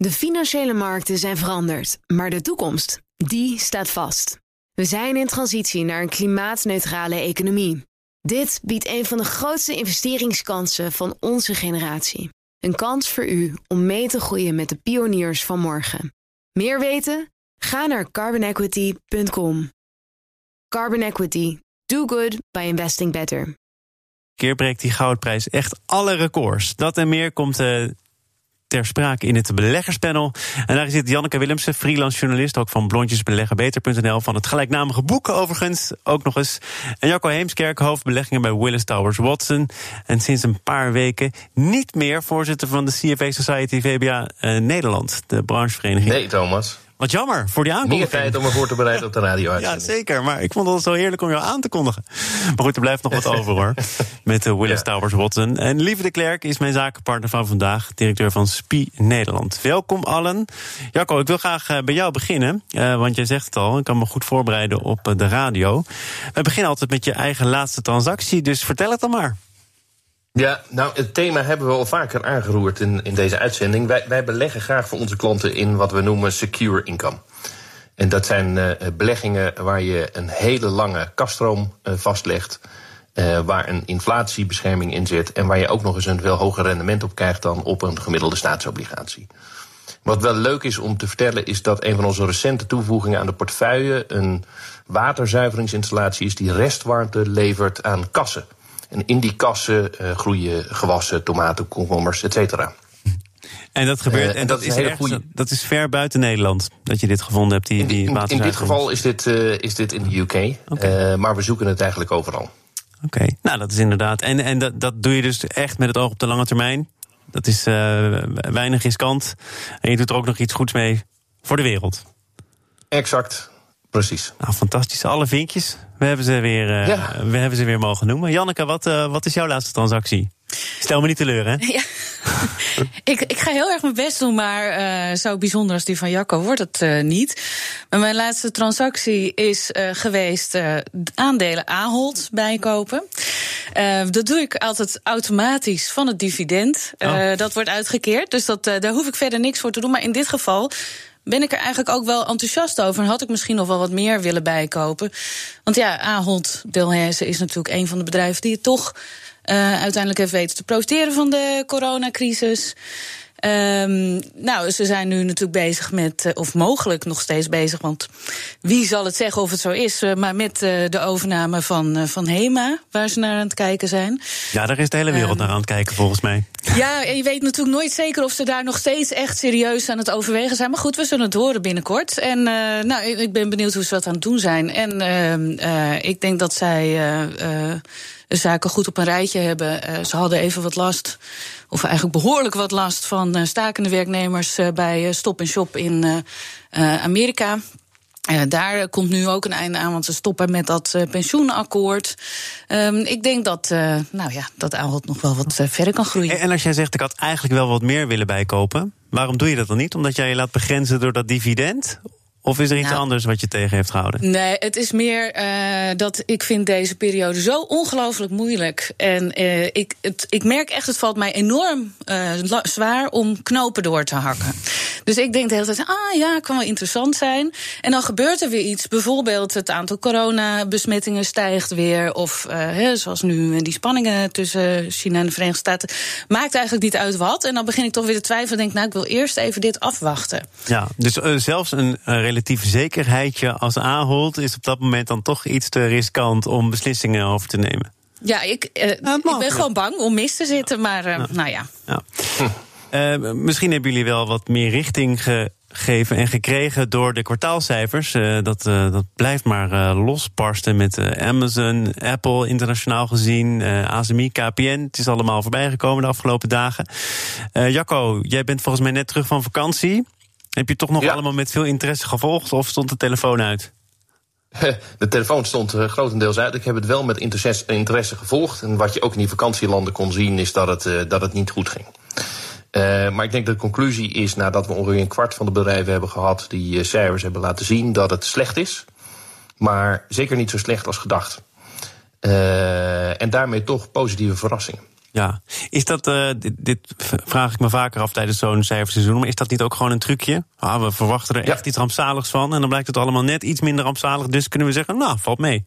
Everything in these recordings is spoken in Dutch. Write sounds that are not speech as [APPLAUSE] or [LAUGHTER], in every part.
De financiële markten zijn veranderd, maar de toekomst, die staat vast. We zijn in transitie naar een klimaatneutrale economie. Dit biedt een van de grootste investeringskansen van onze generatie. Een kans voor u om mee te groeien met de pioniers van morgen. Meer weten? Ga naar carbonequity.com. Carbon Equity. Do good by investing better. keer breekt die goudprijs echt alle records. Dat en meer komt uh, ter sprake in het beleggerspanel. En daar zit Janneke Willemsen, freelance journalist, ook van blondjesbeleggenbeter.nl, van het gelijknamige boek overigens ook nog eens. En Jacco Heemskerk, hoofdbeleggingen bij Willis Towers Watson. En sinds een paar weken niet meer voorzitter van de CFA Society VBA uh, Nederland, de branchevereniging. Nee, Thomas. Wat jammer voor die aankondiging. Meer tijd om ervoor te bereiden op de radio [LAUGHS] Ja, zeker. Maar ik vond het zo heerlijk om jou aan te kondigen. Maar goed, er blijft nog wat over hoor. [LAUGHS] Met de Willis ja. Towers Watson. En Lieve de Klerk is mijn zakenpartner van vandaag. Directeur van SPI Nederland. Welkom allen. Jacco, ik wil graag bij jou beginnen. Uh, want jij zegt het al, ik kan me goed voorbereiden op de radio. We beginnen altijd met je eigen laatste transactie. Dus vertel het dan maar. Ja, nou, het thema hebben we al vaker aangeroerd in, in deze uitzending. Wij, wij beleggen graag voor onze klanten in wat we noemen secure income. En dat zijn uh, beleggingen waar je een hele lange kaststroom uh, vastlegt. Uh, waar een inflatiebescherming in zit. En waar je ook nog eens een veel hoger rendement op krijgt dan op een gemiddelde staatsobligatie. Wat wel leuk is om te vertellen, is dat een van onze recente toevoegingen aan de portefeuille een waterzuiveringsinstallatie is die restwarmte levert aan kassen. En in die kassen uh, groeien gewassen, tomaten, komkommers, et cetera. En dat gebeurt. Uh, en, dat, dat, is ergens, goede... dat is ver buiten Nederland dat je dit gevonden hebt. Die, die in, in, in dit geval is dit, uh, is dit in de UK. Okay. maar we zoeken het eigenlijk overal. Oké, okay. nou dat is inderdaad. En, en dat, dat doe je dus echt met het oog op de lange termijn. Dat is weinig riskant. En je doet er ook nog iets goeds mee voor de wereld. Exact. Precies. Nou, fantastisch. Alle vinkjes. We hebben ze weer, uh, ja. we hebben ze weer mogen noemen. Janneke, wat, uh, wat is jouw laatste transactie? Stel me niet teleur, hè? Ja. [LAUGHS] ik, ik ga heel erg mijn best doen, maar uh, zo bijzonder als die van Jacco wordt het uh, niet. Maar mijn laatste transactie is uh, geweest aandelen Ahold bijkopen. dat doe ik altijd automatisch van het dividend. Oh. Dat wordt uitgekeerd, dus dat, daar hoef ik verder niks voor te doen. Maar in dit geval ben ik er eigenlijk ook wel enthousiast over. En had ik misschien nog wel wat meer willen bijkopen. Want ja, Ahold Delhaize is natuurlijk een van de bedrijven die het toch uh, uiteindelijk heeft weten te profiteren van de coronacrisis. Um, nou, ze zijn nu natuurlijk bezig met, of mogelijk nog steeds bezig, want wie zal het zeggen of het zo is, maar met uh, de overname van, van HEMA, waar ze naar aan het kijken zijn. Ja, daar is de hele wereld um, naar aan het kijken, volgens mij. Ja, en je weet natuurlijk nooit zeker of ze daar nog steeds echt serieus aan het overwegen zijn. Maar goed, we zullen het horen binnenkort. En uh, nou, ik ben benieuwd hoe ze dat aan het doen zijn. En ik denk dat zij zaken goed op een rijtje hebben. Uh, ze hadden even wat last, of eigenlijk behoorlijk wat last van uh, stakende werknemers uh, bij Stop Shop in Amerika. Daar komt nu ook een einde aan, want ze stoppen met dat pensioenakkoord. Um, ik denk dat, nou ja, dat Ahold nog wel wat verder kan groeien. En als jij zegt, ik had eigenlijk wel wat meer willen bijkopen, waarom doe je dat dan niet? Omdat jij je laat begrenzen door dat dividend? Of is er iets nou, anders wat je tegen heeft gehouden? Nee, het is meer uh, dat ik vind deze periode zo ongelooflijk moeilijk. En uh, ik, het, ik merk echt, het valt mij enorm uh, zwaar om knopen door te hakken. Dus ik denk de hele tijd, ah ja, kan wel interessant zijn. En dan gebeurt er weer iets. Bijvoorbeeld het aantal coronabesmettingen stijgt weer. Of he, zoals nu die spanningen tussen China en de Verenigde Staten. Maakt eigenlijk niet uit wat. En dan begin ik toch weer te twijfelen. Denk, nou, ik wil eerst even dit afwachten. Ja, dus zelfs een relatief zekerheidje als Ahold is op dat moment dan toch iets te riskant om beslissingen over te nemen. Ja, ik, uh, nou, ik ben gewoon bang om mis te zitten, ja. maar uh, ja. nou ja. ja. Uh, misschien hebben jullie wel wat meer richting gegeven en gekregen door de kwartaalcijfers. dat, dat blijft maar losbarsten met Amazon, Apple internationaal gezien, ASMI, KPN. Het is allemaal voorbijgekomen de afgelopen dagen. Jacco, jij bent volgens mij net terug van vakantie. Heb je toch nog ja. allemaal met veel interesse gevolgd of stond de telefoon uit? [LAUGHS] De telefoon stond uh, grotendeels uit. Ik heb het wel met interesse, interesse, gevolgd. En wat je ook in die vakantielanden kon zien, is dat het, uh, dat het niet goed ging. Uh, maar ik denk dat de conclusie is, nadat we ongeveer een kwart van de bedrijven hebben gehad die cijfers hebben laten zien, dat het slecht is. Maar zeker niet zo slecht als gedacht. en daarmee toch positieve verrassingen. Ja, is dat, uh, dit, dit, vraag ik me vaker af tijdens zo'n cijferseizoen, maar is dat niet ook gewoon een trucje? Ah, we verwachten er echt iets rampzaligs van en dan blijkt het allemaal net iets minder rampzalig, dus kunnen we zeggen, nou, valt mee.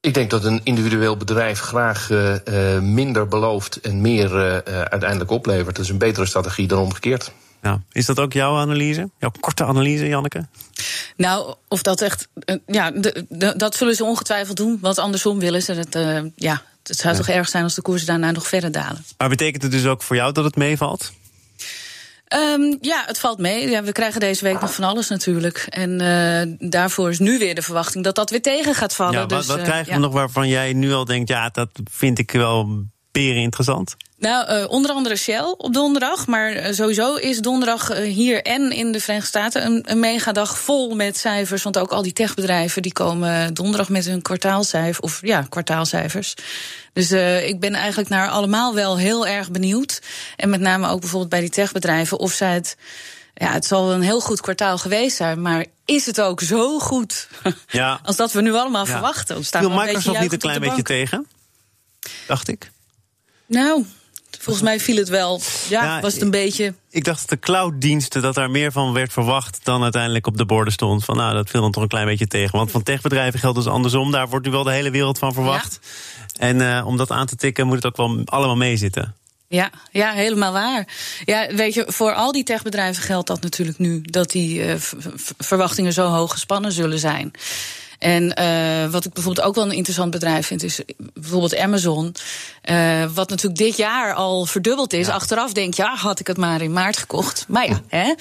Ik denk dat een individueel bedrijf graag uh, uh, minder belooft en meer uiteindelijk oplevert. Dat is een betere strategie dan omgekeerd. Ja. Is dat ook jouw analyse? Jouw korte analyse, Janneke? Nou, of dat echt. ja, dat zullen ze ongetwijfeld doen. Want andersom willen ze het. ja, het zou toch erg zijn als de koersen daarna nog verder dalen. Maar betekent het dus ook voor jou dat het meevalt? Um, ja, het valt mee. Ja, we krijgen deze week nog van alles natuurlijk. En uh, daarvoor is nu weer de verwachting dat dat weer tegen gaat vallen. Ja, wat, dus, wat uh, krijgen we ja. nog waarvan jij nu al denkt... ja, dat vind ik wel peren interessant? Nou, uh, onder andere Shell op donderdag. Maar uh, sowieso is donderdag uh, hier en in de Verenigde Staten een, een megadag vol met cijfers. Want ook al die techbedrijven die komen donderdag met hun kwartaalcijfers. Of ja, kwartaalcijfers. Dus ik ben eigenlijk naar allemaal wel heel erg benieuwd. En met name ook bijvoorbeeld bij die techbedrijven of zij het. Ja, het zal een heel goed kwartaal geweest zijn, maar is het ook zo goed ja. [LAUGHS] als dat we nu allemaal ja. verwachten? Viel Microsoft niet een klein beetje tegen? Dacht ik. Nou, volgens mij viel het wel. Ja, ja was het een beetje. Ik dacht dat de clouddiensten, dat daar meer van werd verwacht dan uiteindelijk op de borden stond. Van nou, dat viel dan toch een klein beetje tegen. Want van techbedrijven geldt dus andersom. Daar wordt nu wel de hele wereld van verwacht. Ja. En uh, om dat aan te tikken moet het ook wel allemaal meezitten. Ja, ja, helemaal waar. Ja, weet je, voor al die techbedrijven geldt dat natuurlijk nu. Dat die uh, verwachtingen zo hoog gespannen zullen zijn. En uh, wat ik bijvoorbeeld ook wel een interessant bedrijf vind, is bijvoorbeeld Amazon. Uh, wat natuurlijk dit jaar al verdubbeld is. Ja. Achteraf denk je, ja, had ik het maar in maart gekocht. Maar ja, hè?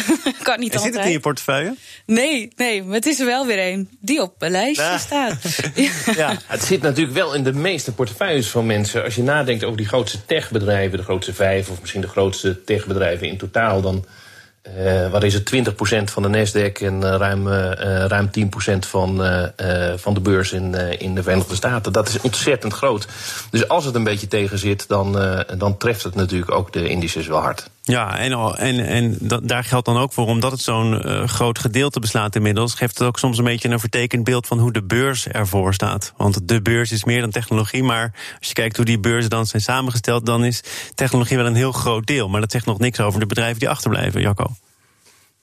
[LAUGHS] kan niet en altijd. Zit het in je portefeuille? Nee, nee, maar het is er wel weer een die op een lijstje ja. staat. [LAUGHS] ja. Het zit natuurlijk wel in de meeste portefeuilles van mensen. Als je nadenkt over die grootste techbedrijven, de grootste vijf of misschien de grootste techbedrijven in totaal, dan uh, wat is het, 20% van de Nasdaq en uh, ruim, uh, ruim 10% van, van de beurs in, in de Verenigde Staten. Dat is ontzettend groot. Dus als het een beetje tegen zit, dan, dan treft het natuurlijk ook de indices wel hard. Ja, en, en, en dat, daar geldt dan ook voor, omdat het zo'n uh, groot gedeelte beslaat inmiddels, geeft het ook soms een beetje een vertekend beeld van hoe de beurs ervoor staat. Want de beurs is meer dan technologie, maar als je kijkt hoe die beurzen dan zijn samengesteld, dan is technologie wel een heel groot deel. Maar dat zegt nog niks over de bedrijven die achterblijven, Jacco.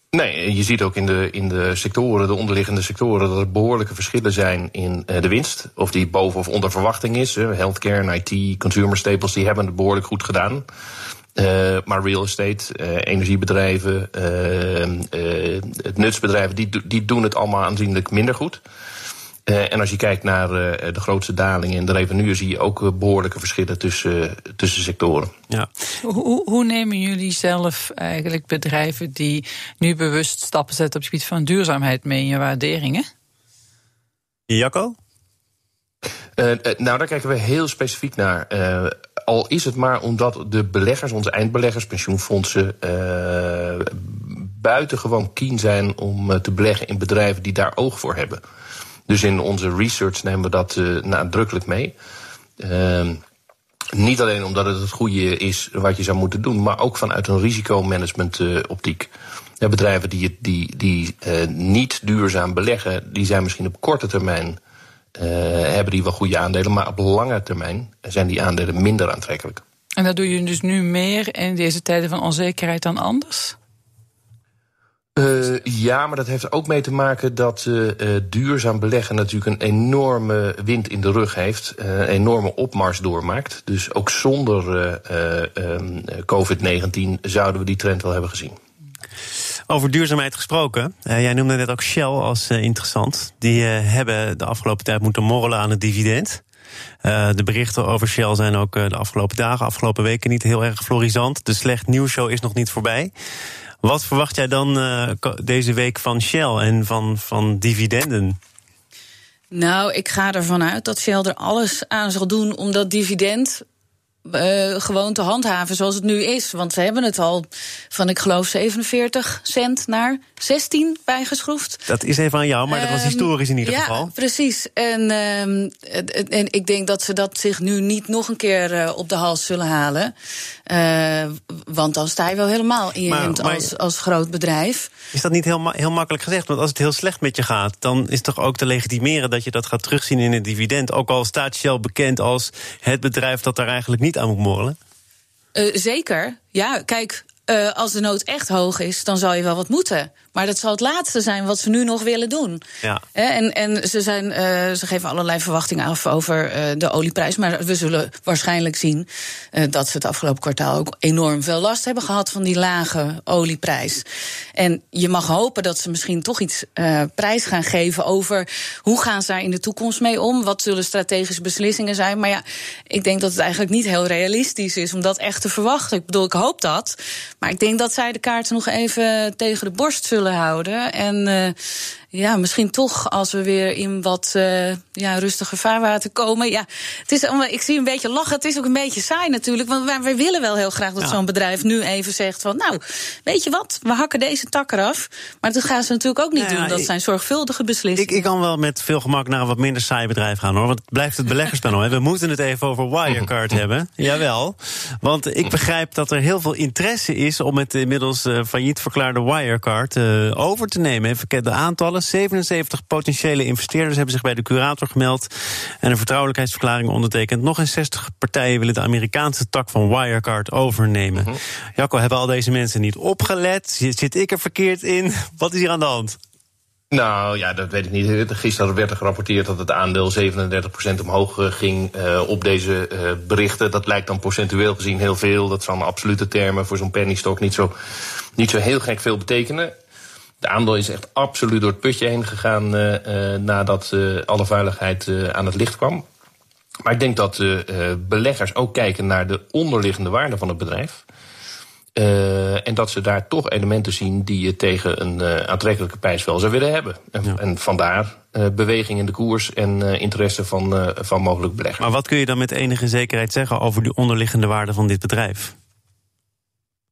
Nee, je ziet ook in de, in de sectoren, de onderliggende sectoren, dat er behoorlijke verschillen zijn in uh, de winst. Of die boven of onder verwachting is. Healthcare IT, consumer staples, die hebben het behoorlijk goed gedaan. Uh, maar real estate, uh, energiebedrijven, uh, nutsbedrijven, die, die doen het allemaal aanzienlijk minder goed. en als je kijkt naar de grootste dalingen in de revenue, zie je ook behoorlijke verschillen tussen, tussen sectoren. Ja. Hoe, hoe nemen jullie zelf eigenlijk bedrijven die nu bewust stappen zetten op het gebied van duurzaamheid mee in je waarderingen? Jacco? Nou, daar kijken we heel specifiek naar. Al is het maar omdat de beleggers, onze eindbeleggers, pensioenfondsen, uh, buitengewoon keen zijn om te beleggen in bedrijven die daar oog voor hebben. Dus in onze research nemen we dat nadrukkelijk mee. niet alleen omdat het het goede is wat je zou moeten doen, maar ook vanuit een risicomanagement optiek. Bedrijven die, die, die niet duurzaam beleggen, die zijn misschien op korte termijn hebben die wel goede aandelen, maar op lange termijn zijn die aandelen minder aantrekkelijk. En dat doe je dus nu meer in deze tijden van onzekerheid dan anders? Uh, ja, maar dat heeft ook mee te maken dat uh, duurzaam beleggen natuurlijk een enorme wind in de rug heeft. een enorme opmars doormaakt. Dus ook zonder COVID-19 zouden we die trend wel hebben gezien. Over duurzaamheid gesproken. Uh, jij noemde net ook Shell als uh, interessant. Die uh, hebben de afgelopen tijd moeten morrelen aan het dividend. de berichten over Shell zijn ook de afgelopen dagen, afgelopen weken niet heel erg florisant. De slecht nieuwsshow is nog niet voorbij. Wat verwacht jij dan deze week van Shell en van, van dividenden? Nou, ik ga ervan uit dat Shell er alles aan zal doen om dat dividend uh, gewoon te handhaven zoals het nu is. Want ze hebben het al van, ik geloof, 47 cent naar 16 bijgeschroefd. Dat is even aan jou, maar dat was ehm, historisch in ieder ja, geval. Precies. En, um, en ik denk dat ze dat zich nu niet nog een keer uh, op de hals zullen halen. Uh, want dan sta je wel helemaal in je maar, maar, als, als groot bedrijf. Is dat niet heel, heel makkelijk gezegd? Want als het heel slecht met je gaat, dan is toch ook te legitimeren dat je dat gaat terugzien in het dividend. Ook al staat Shell bekend als het bedrijf dat daar eigenlijk niet aan morrelen? zeker. Ja, kijk, als de nood echt hoog is, dan zal je wel wat moeten. Maar dat zal het laatste zijn wat ze nu nog willen doen. Ja. En, en ze, zijn, uh, ze geven allerlei verwachtingen af over uh, de olieprijs. Maar we zullen waarschijnlijk zien uh, dat ze het afgelopen kwartaal ook enorm veel last hebben gehad van die lage olieprijs. En je mag hopen dat ze misschien toch iets prijs gaan geven over hoe gaan ze daar in de toekomst mee om. Wat zullen strategische beslissingen zijn. Maar ja, ik denk dat het eigenlijk niet heel realistisch is om dat echt te verwachten. Ik bedoel, ik hoop dat. Maar ik denk dat zij de kaarten nog even tegen de borst zullen houden. En uh, ja, misschien toch als we weer in wat uh, ja, rustiger vaarwater komen. Ja, het is, ik zie een beetje lachen. Het is ook een beetje saai natuurlijk. Want wij, wij willen wel heel graag dat ja. zo'n bedrijf nu even zegt van... nou, weet je wat, we hakken deze tak eraf. Maar dat gaan ze natuurlijk ook niet Nou ja, doen. Dat ik- zijn zorgvuldige beslissingen. Ik, ik kan wel met veel gemak naar een wat minder saai bedrijf gaan hoor. Want het blijft het beleggerspanel. hè. We moeten het even over Wirecard hebben. Jawel. Want ik begrijp dat er heel veel interesse is om het inmiddels eh, failliet verklaarde Wirecard eh, over te nemen. Even kijken, de aantallen. 77 potentiële investeerders hebben zich bij de curator gemeld. En een vertrouwelijkheidsverklaring ondertekend. Nog eens 60 partijen willen de Amerikaanse tak van Wirecard overnemen. Jacco, hebben al deze mensen niet opgelet? Zit zit ik er verkeerd in? [LAUGHS] Wat is hier aan de hand? Nou ja, dat weet ik niet. Gisteren werd er gerapporteerd dat het aandeel 37% omhoog eh, ging eh, op deze eh, berichten. Dat lijkt dan procentueel gezien heel veel. Dat zal in absolute termen voor zo'n penny stock niet zo, niet zo heel gek veel betekenen. De aandeel is echt absoluut door het putje heen gegaan eh, eh, nadat eh, alle vuiligheid eh, aan het licht kwam. Maar ik denk dat beleggers ook kijken naar de onderliggende waarde van het bedrijf. En dat ze daar toch elementen zien die je tegen een aantrekkelijke prijs wel zou willen hebben. En, en vandaar beweging in de koers en interesse van, van mogelijk beleggers. Maar wat kun je dan met enige zekerheid zeggen over die onderliggende waarde van dit bedrijf?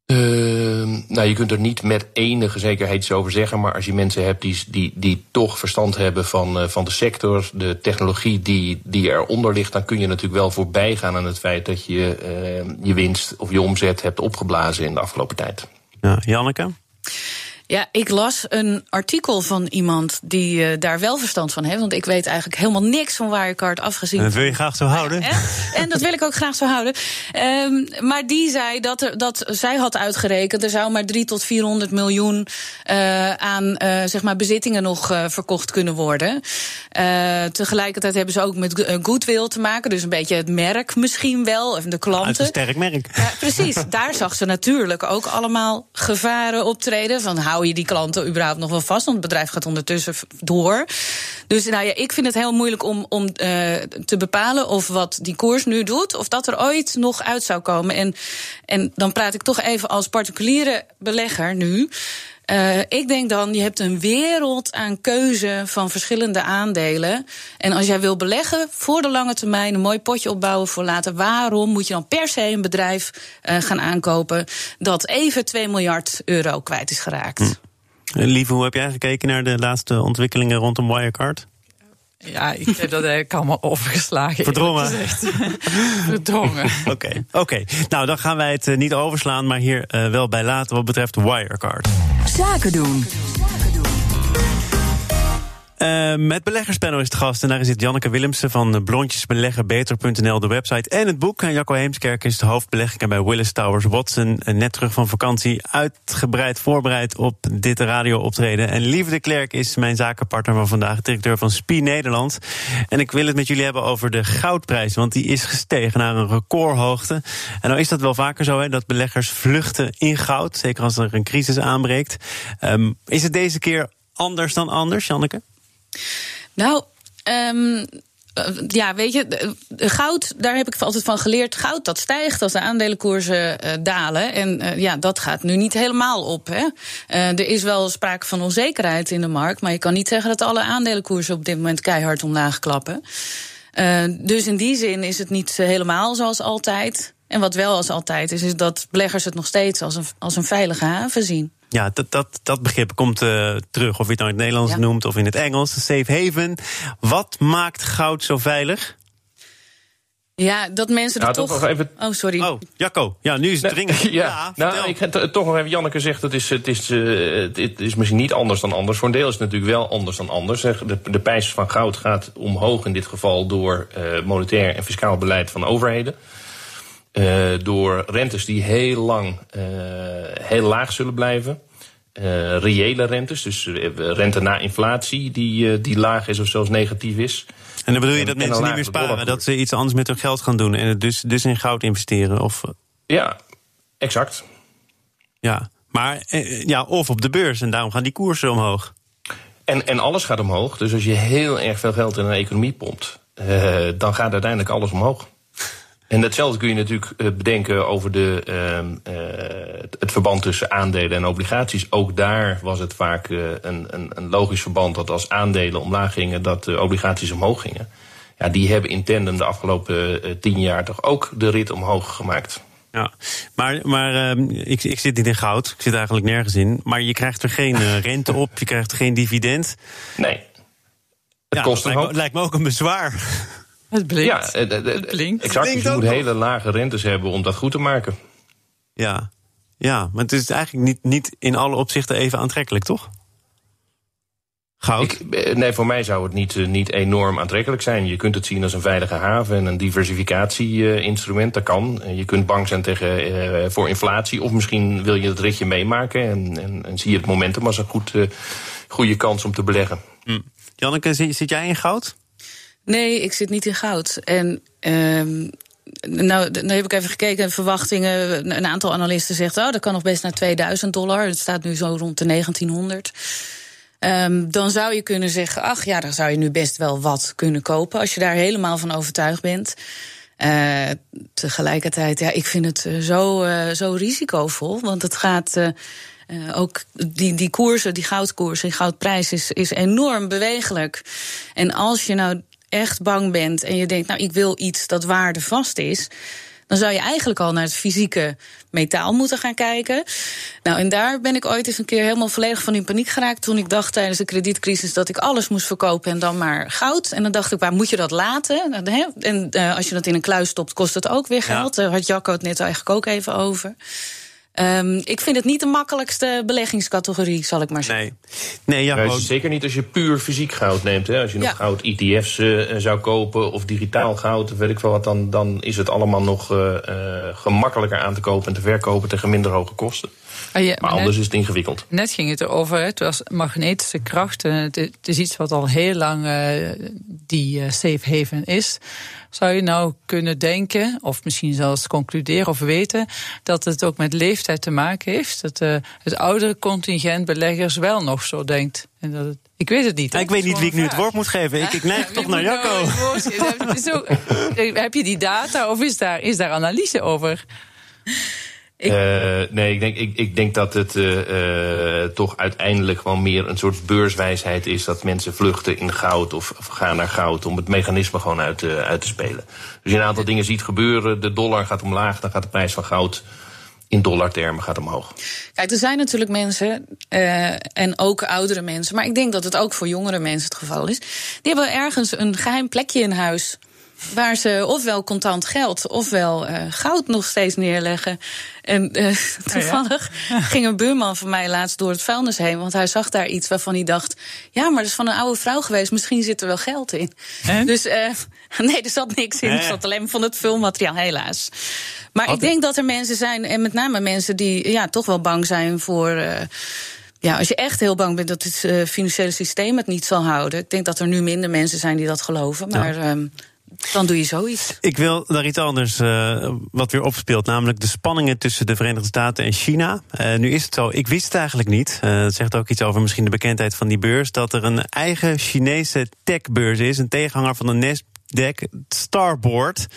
Ehm, nou, je kunt er niet met enige zekerheid iets over zeggen. Maar als je mensen hebt die, die, die toch verstand hebben van, eh, van de sector, de technologie die, die eronder ligt, dan kun je natuurlijk wel voorbij gaan aan het feit dat je eh, je winst of je omzet hebt opgeblazen in de afgelopen tijd. Ja, Janneke? Ja, ik las een artikel van iemand die eh, daar wel verstand van heeft. Want ik weet eigenlijk helemaal niks van Wirecard afgezien. En dat wil je graag zo houden? En dat wil ik ook graag zo houden. Ehm, maar die zei dat, er, dat zij had uitgerekend... er zou maar 3 tot 400 miljoen eh, aan eh, zeg maar bezittingen nog verkocht kunnen worden. Tegelijkertijd hebben ze ook met goodwill te maken. Dus een beetje het merk misschien wel, de Uit een klanten. sterk merk. Ja, precies. Daar zag ze natuurlijk ook allemaal gevaren optreden. Van hou je die klanten überhaupt nog wel vast? Want het bedrijf gaat ondertussen door. Dus nou ja, ik vind het heel moeilijk om, om eh, te bepalen of wat die koers nu doet, of dat er ooit nog uit zou komen. En, en dan praat ik toch even als particuliere belegger nu. Eh, ik denk dan, je hebt een wereld aan keuze van verschillende aandelen. En als jij wil beleggen voor de lange termijn, een mooi potje opbouwen voor later, waarom moet je dan per se een bedrijf eh, gaan aankopen dat even 2 miljard euro kwijt is geraakt? Eh, Lieve, hoe heb jij gekeken naar de laatste ontwikkelingen rondom Wirecard? Ja, ik heb dat eigenlijk allemaal overgeslagen. Verdrongen. [LAUGHS] Verdrongen. [LAUGHS] Oké, oké. Nou, dan gaan wij het eh, niet overslaan, maar hier eh, wel bij laten wat betreft Wirecard. Zaken doen. Eh, met beleggerspanel is het gast. En daar zit Janneke Willemsen van blondjesbeleggenbeter.nl, de website en het boek. En Jacco Heemskerk is de hoofdbelegger bij Willis Towers Watson. Net terug van vakantie, uitgebreid voorbereid op dit radio-optreden. En Lieve de Klerk is mijn zakenpartner van vandaag, directeur van SPI Nederland. En ik wil het met jullie hebben over de goudprijs, want die is gestegen naar een recordhoogte. En nou is dat wel vaker zo, hè, dat beleggers vluchten in goud, zeker als er een crisis aanbreekt. Ehm, is het deze keer anders dan anders, Janneke? Nou, ehm, eh, ja, weet je, de goud, daar heb ik altijd van geleerd. Goud dat stijgt als de aandelenkoersen eh, dalen. En eh, ja, dat gaat nu niet helemaal op. Hè. Eh, er is wel sprake van onzekerheid in de markt. Maar je kan niet zeggen dat alle aandelenkoersen op dit moment keihard omlaag klappen. Eh, dus in die zin is het niet eh, helemaal zoals altijd. En wat wel als altijd is, is dat beleggers het nog steeds als een, als een veilige haven zien. Ja, dat, dat, dat begrip komt eh, terug. Of je het nou in het Nederlands Ja. noemt of in het Engels. Safe haven. Wat maakt goud zo veilig? Ja, dat mensen er Nou, toch. toch nog even- Oh, sorry. Oh, Jacco. Ja, nu is het dringend. [LAUGHS] Ja, nou, ik toch nog even, Janneke zegt, het is, het, is, eh, het- het is misschien niet anders dan anders. Voor een deel is het natuurlijk wel anders dan anders. Zeg, De, de prijs van goud gaat omhoog in dit geval door eh, monetair en fiscaal beleid van overheden. Door rentes die heel lang heel laag zullen blijven. reële rentes, dus rente na inflatie die, die laag is of zelfs negatief is. En dan bedoel je dat mensen niet meer sparen, dat ze iets anders met hun geld gaan doen en dus, dus in goud investeren? Of... Ja, exact. Ja, maar ja, of op de beurs en daarom gaan die koersen omhoog. En, en alles gaat omhoog. Dus als je heel erg veel geld in een economie pompt, uh, dan gaat uiteindelijk alles omhoog. En datzelfde kun je natuurlijk eh, bedenken over de, uh, het verband tussen aandelen en obligaties. Ook daar was het vaak een, een, een, logisch verband dat als aandelen omlaag gingen, dat de obligaties omhoog gingen. Ja, die hebben in tandem de afgelopen tien jaar toch ook de rit omhoog gemaakt. Ja, maar, maar uh, ik, ik zit niet in goud. Ik zit eigenlijk nergens in. Maar je krijgt er geen [LAUGHS] rente op, je krijgt er geen dividend. Nee. Het kost een lijkt, lijkt me ook een bezwaar. Het blinkt. Ja, het, het, het blinkt. Exact, dus je moet hele lage rentes hebben om dat goed te maken. Ja, ja maar het is eigenlijk niet, niet in alle opzichten even aantrekkelijk, toch? Goud? Ik, eh, nee, voor mij zou het niet, eh, niet enorm aantrekkelijk zijn. Je kunt het zien als een veilige haven en een diversificatie-instrument. Dat kan. Je kunt bang zijn tegen, uh, voor inflatie. Of misschien wil je het ritje meemaken en, en, en zie je het momentum als een goed, uh, goede kans om te beleggen. Hm. Janneke, zit, jij in goud? Nee, ik zit niet in goud. En um, nou, dan heb ik even gekeken, verwachtingen. Een aantal analisten zegt, oh, dat kan nog best naar 2000 dollar. Het staat nu zo rond de 1900. Um, dan zou je kunnen zeggen: ach ja, dan zou je nu best wel wat kunnen kopen. Als je daar helemaal van overtuigd bent. Uh, tegelijkertijd, ja, ik vind het uh, zo, uh, zo risicovol. Want het gaat. ook die, die koersen, die goudkoers, die goudprijs is, is enorm bewegelijk. En als je nou echt bang bent en je denkt, nou, ik wil iets dat waardevast is dan zou je eigenlijk al naar het fysieke metaal moeten gaan kijken. Nou, en daar ben ik ooit eens een keer helemaal volledig van in paniek geraakt. Toen ik dacht tijdens de kredietcrisis dat ik alles moest verkopen en dan maar goud. En dan dacht ik, waar moet je dat laten? En uh, als je dat in een kluis stopt, kost het ook weer geld. Daar had Jacco het net eigenlijk ook even over. Um, ik vind het niet de makkelijkste beleggingscategorie, zal ik maar zeggen. Nee, nee ja, zeker niet als je puur fysiek goud neemt. Hè. Als je nog goud ETF's uh, eh, zou kopen of digitaal goud, of weet ik veel wat, dan, dan is het allemaal nog uh, uh, gemakkelijker aan te kopen en te verkopen tegen minder hoge kosten. Ah, ja, maar, anders is het ingewikkeld. Net ging het erover, het was magnetische krachten. Het, is iets wat al heel lang die safe haven is. Zou je nou kunnen denken, of misschien zelfs concluderen of weten, dat het ook met leeftijd te maken heeft? Dat uh, het oudere contingent beleggers wel nog zo denkt. En dat het, ik weet het niet. ik weet niet wie ik nu het woord moet geven. Ik, ik neig [LAUGHS] toch naar Jacco. [LAUGHS] heb je die data of is daar, is daar analyse over? Ik... Uh, nee, ik denk, ik, ik denk dat het uh, uh, toch uiteindelijk gewoon meer een soort beurswijsheid is. Dat mensen vluchten in goud of, of gaan naar goud om het mechanisme gewoon uit, uit te spelen. Dus je een aantal dingen ziet gebeuren. De dollar gaat omlaag, dan gaat de prijs van goud in dollartermen gaat omhoog. Kijk, er zijn natuurlijk mensen, uh, en ook oudere mensen, maar ik denk dat het ook voor jongere mensen het geval is. Die hebben ergens een geheim plekje in huis Waar ze ofwel contant geld ofwel uh, goud nog steeds neerleggen. En uh, [LAUGHS] toevallig ging een buurman van mij laatst door het vuilnis heen. Want hij zag daar iets waarvan hij dacht: ja, maar dat is van een oude vrouw geweest. Misschien zit er wel geld in. Dus uh, [LAUGHS] nee, er zat niks in. Er zat alleen van het vulmateriaal, helaas. Maar ik denk dat er mensen zijn, en met name mensen die ja, toch wel bang zijn voor. Ja, als je echt heel bang bent dat het financiële systeem het niet zal houden. Ik denk dat er nu minder mensen zijn die dat geloven. Maar. Ja. Um, dan doe je zoiets. Ik wil naar iets anders uh, wat weer opspeelt, namelijk de spanningen tussen de Verenigde Staten en China. Uh, nu is het zo, ik wist het eigenlijk niet. Uh, dat zegt ook iets over misschien de bekendheid van die beurs. Dat er een eigen Chinese techbeurs is, een tegenhanger van de Nasdaq Starboard.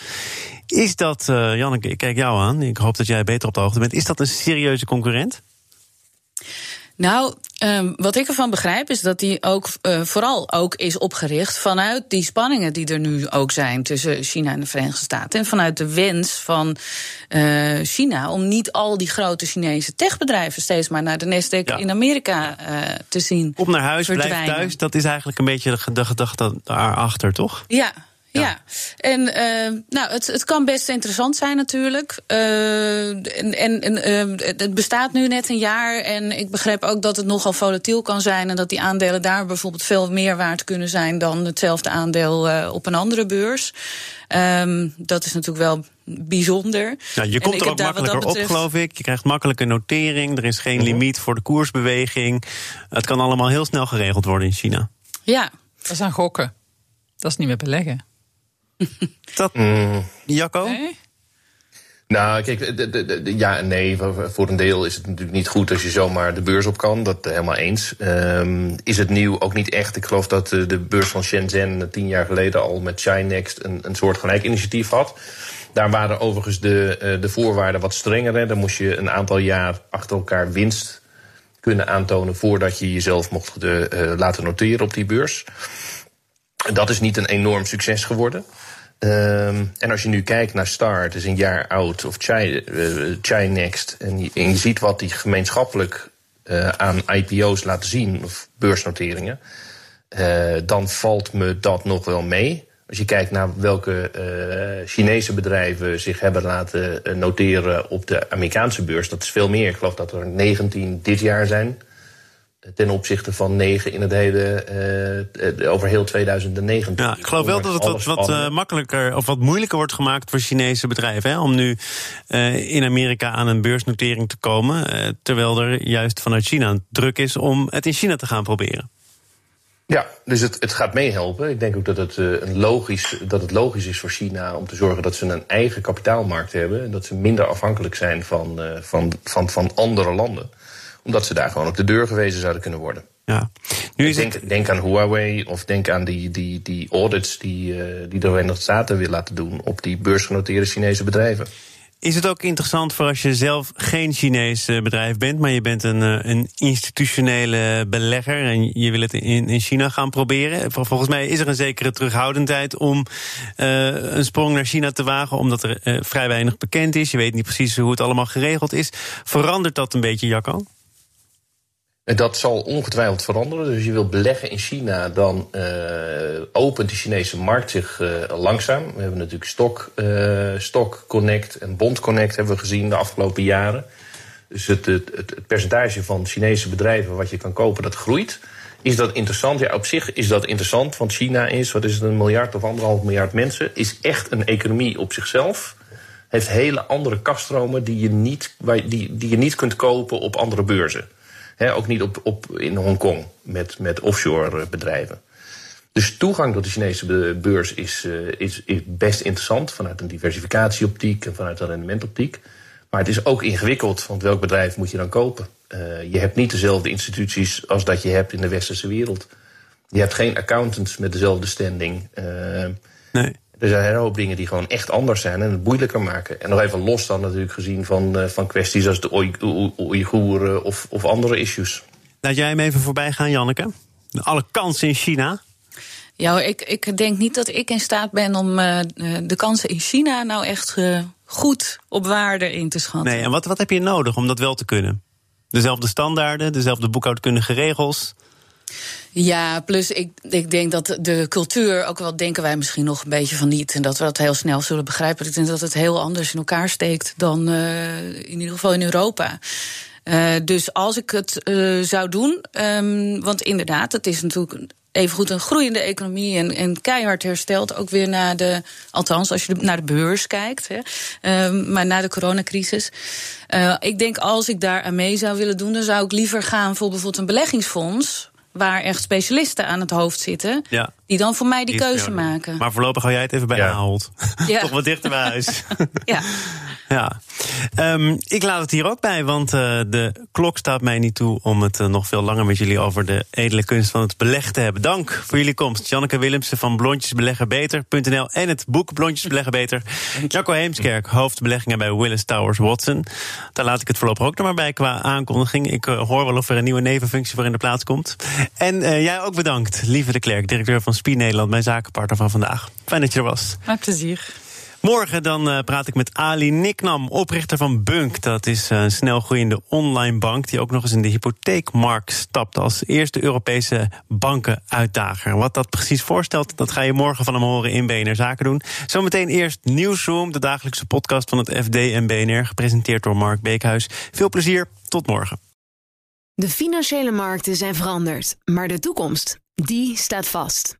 Is dat, Janneke, ik kijk jou aan. Ik hoop dat jij beter op de hoogte bent. Is dat een serieuze concurrent? Nou, um, wat ik ervan begrijp is dat die ook uh, vooral ook is opgericht vanuit die spanningen die er nu ook zijn tussen China en de Verenigde Staten. En vanuit de wens van uh, China om niet al die grote Chinese techbedrijven steeds maar naar de Nasdaq in Amerika uh, te zien. Op naar huis, blijf thuis. Dat is eigenlijk een beetje de gedachte daarachter, toch? Ja, ja, en uh, nou, het, het kan best interessant zijn natuurlijk. Uh, en en uh, het bestaat nu net een jaar en ik begrijp ook dat het nogal volatiel kan zijn en dat die aandelen daar bijvoorbeeld veel meer waard kunnen zijn dan hetzelfde aandeel op een andere beurs. Um, dat is natuurlijk wel bijzonder. Ja, je komt er ook makkelijker op, geloof ik. Je krijgt makkelijke notering. Er is geen mhm. limiet voor de koersbeweging. Het kan allemaal heel snel geregeld worden in China. Ja. Dat is aan gokken. Dat is niet meer beleggen. [LAUGHS] dat, mm. Jacco? Nee? Nou, kijk, ja en nee. Voor een deel is het natuurlijk niet goed als je zomaar de beurs op kan. Dat helemaal eens. Um, is het nieuw ook niet echt. Ik geloof dat de beurs van Shenzhen tien jaar geleden al met Chinext een, een soort gelijk initiatief had. Daar waren overigens de, eh, de voorwaarden wat strenger. Hè. Dan moest je een aantal jaar achter elkaar winst kunnen aantonen voordat je jezelf mocht uh, laten noteren op die beurs. Dat is niet een enorm succes geworden. Um, en als je nu kijkt naar Star, het is een jaar oud, of Chai, uh, Next, en je, ziet wat die gemeenschappelijk uh, aan IPO's laten zien, of beursnoteringen, uh, dan valt me dat nog wel mee. Als je kijkt naar welke Chinese bedrijven zich hebben laten noteren op de Amerikaanse beurs, dat is veel meer. Ik geloof dat er 19 dit jaar zijn ten opzichte van negen in het hele, uh, over heel 2019. Ja, ik geloof wel dat het wat, wat uh, makkelijker of wat moeilijker wordt gemaakt voor Chinese bedrijven. Hè, om nu uh, in Amerika aan een beursnotering te komen. terwijl er juist vanuit China druk is om het in China te gaan proberen. Ja, dus het, het gaat meehelpen. Ik denk ook dat het, een logisch, dat het logisch is voor China om te zorgen dat ze een eigen kapitaalmarkt hebben. En dat ze minder afhankelijk zijn van, van, van, van andere landen omdat ze daar gewoon op de deur gewezen zouden kunnen worden. Ja. Nu is denk, het... denk aan Huawei of denk aan die, die, die audits die, uh, die de Verenigde Staten wil laten doen op die beursgenoteerde Chinese bedrijven. Is het ook interessant voor als je zelf geen Chinees eh, bedrijf bent, maar je bent een, eh, een institutionele belegger en je wil het in, in China gaan proberen? Volgens mij is er een zekere terughoudendheid om uh, een sprong naar China te wagen, omdat er uh, vrij weinig bekend is. Je weet niet precies hoe het allemaal geregeld is. Verandert dat een beetje, Jacco? Dat zal ongetwijfeld veranderen. Dus je wilt beleggen in China, dan uh, opent de Chinese markt zich uh, langzaam. We hebben natuurlijk Stock, uh, Stock Connect en Bond Connect hebben we gezien de afgelopen jaren. Dus het, het, het, percentage van Chinese bedrijven wat je kan kopen, dat groeit. Is dat interessant? Ja, op zich is dat interessant. Want China is, wat is het, een miljard of anderhalf miljard mensen. Is echt een economie op zichzelf. Heeft hele andere kaststromen die je niet, die, die je niet kunt kopen op andere beurzen ook niet op, op in Hongkong met, met offshore bedrijven. Dus toegang tot de Chinese beurs is, uh, is, is best interessant vanuit een diversificatieoptiek en vanuit een rendementoptiek. Maar het is ook ingewikkeld, want welk bedrijf moet je dan kopen? Uh, je hebt niet dezelfde instituties als dat je hebt in de westerse wereld. Je hebt geen accountants met dezelfde standing. Nee. Er zijn een hele hoop dingen die gewoon echt anders zijn en het moeilijker maken. En nog even los dan natuurlijk gezien van, uh, van kwesties als de Oeigoeren of, of andere issues. Laat jij hem even voorbij gaan, Janneke? Alle kansen in China. Ja, ik, ik denk niet dat ik in staat ben om uh, de kansen in China nou echt uh, goed op waarde in te schatten. Nee, en wat, wat heb je nodig om dat wel te kunnen? Dezelfde standaarden, dezelfde boekhoudkundige regels? Ja, plus ik, ik denk dat de cultuur, ook wel denken wij misschien nog een beetje van niet. En dat we dat heel snel zullen begrijpen. Ik denk dat het heel anders in elkaar steekt dan uh, in ieder geval in Europa. Uh, dus als ik het uh, zou doen, um, want inderdaad, het is natuurlijk evengoed een groeiende economie en, en keihard hersteld. Ook weer naar de, althans als je naar de beurs kijkt, hè, um, maar na de coronacrisis. Ik denk als ik daar aan mee zou willen doen, dan zou ik liever gaan voor bijvoorbeeld een beleggingsfonds waar echt specialisten aan het hoofd zitten. Ja. Die dan voor mij die keuze maken. Maar voorlopig hou jij het even bij ja. [LAUGHS] Ja. Toch wat dichter bij huis. [LAUGHS] ja. [LAUGHS] ja. Um, ik laat het hier ook bij, want uh, de klok staat mij niet toe om het uh, nog veel langer met jullie over de edele kunst van het beleggen te hebben. Dank voor jullie komst. Janneke Willemsen van blondjesbeleggerbeter.nl en het boek Blondjes Beleggen Beter. Jacco Heemskerk, hoofdbeleggingen bij Willis Towers Watson. Daar laat ik het voorlopig ook nog maar bij qua aankondiging. Ik uh, hoor wel of er een nieuwe nevenfunctie voor in de plaats komt. En jij ook bedankt, lieve de Klerk, directeur van Spie Nederland, mijn zakenpartner van vandaag. Fijn dat je er was. Met plezier. Morgen dan uh, praat ik met Ali Niknam, oprichter van Bunk. Dat is een snelgroeiende online bank die ook nog eens in de hypotheekmarkt stapt als eerste Europese bankenuitdager. Wat dat precies voorstelt, dat ga je morgen van hem horen in BNR Zaken doen. Zometeen eerst Nieuwsroom, de dagelijkse podcast van het FD en BNR, gepresenteerd door Mark Beekhuis. Veel plezier, tot morgen. De financiële markten zijn veranderd, maar de toekomst, die staat vast.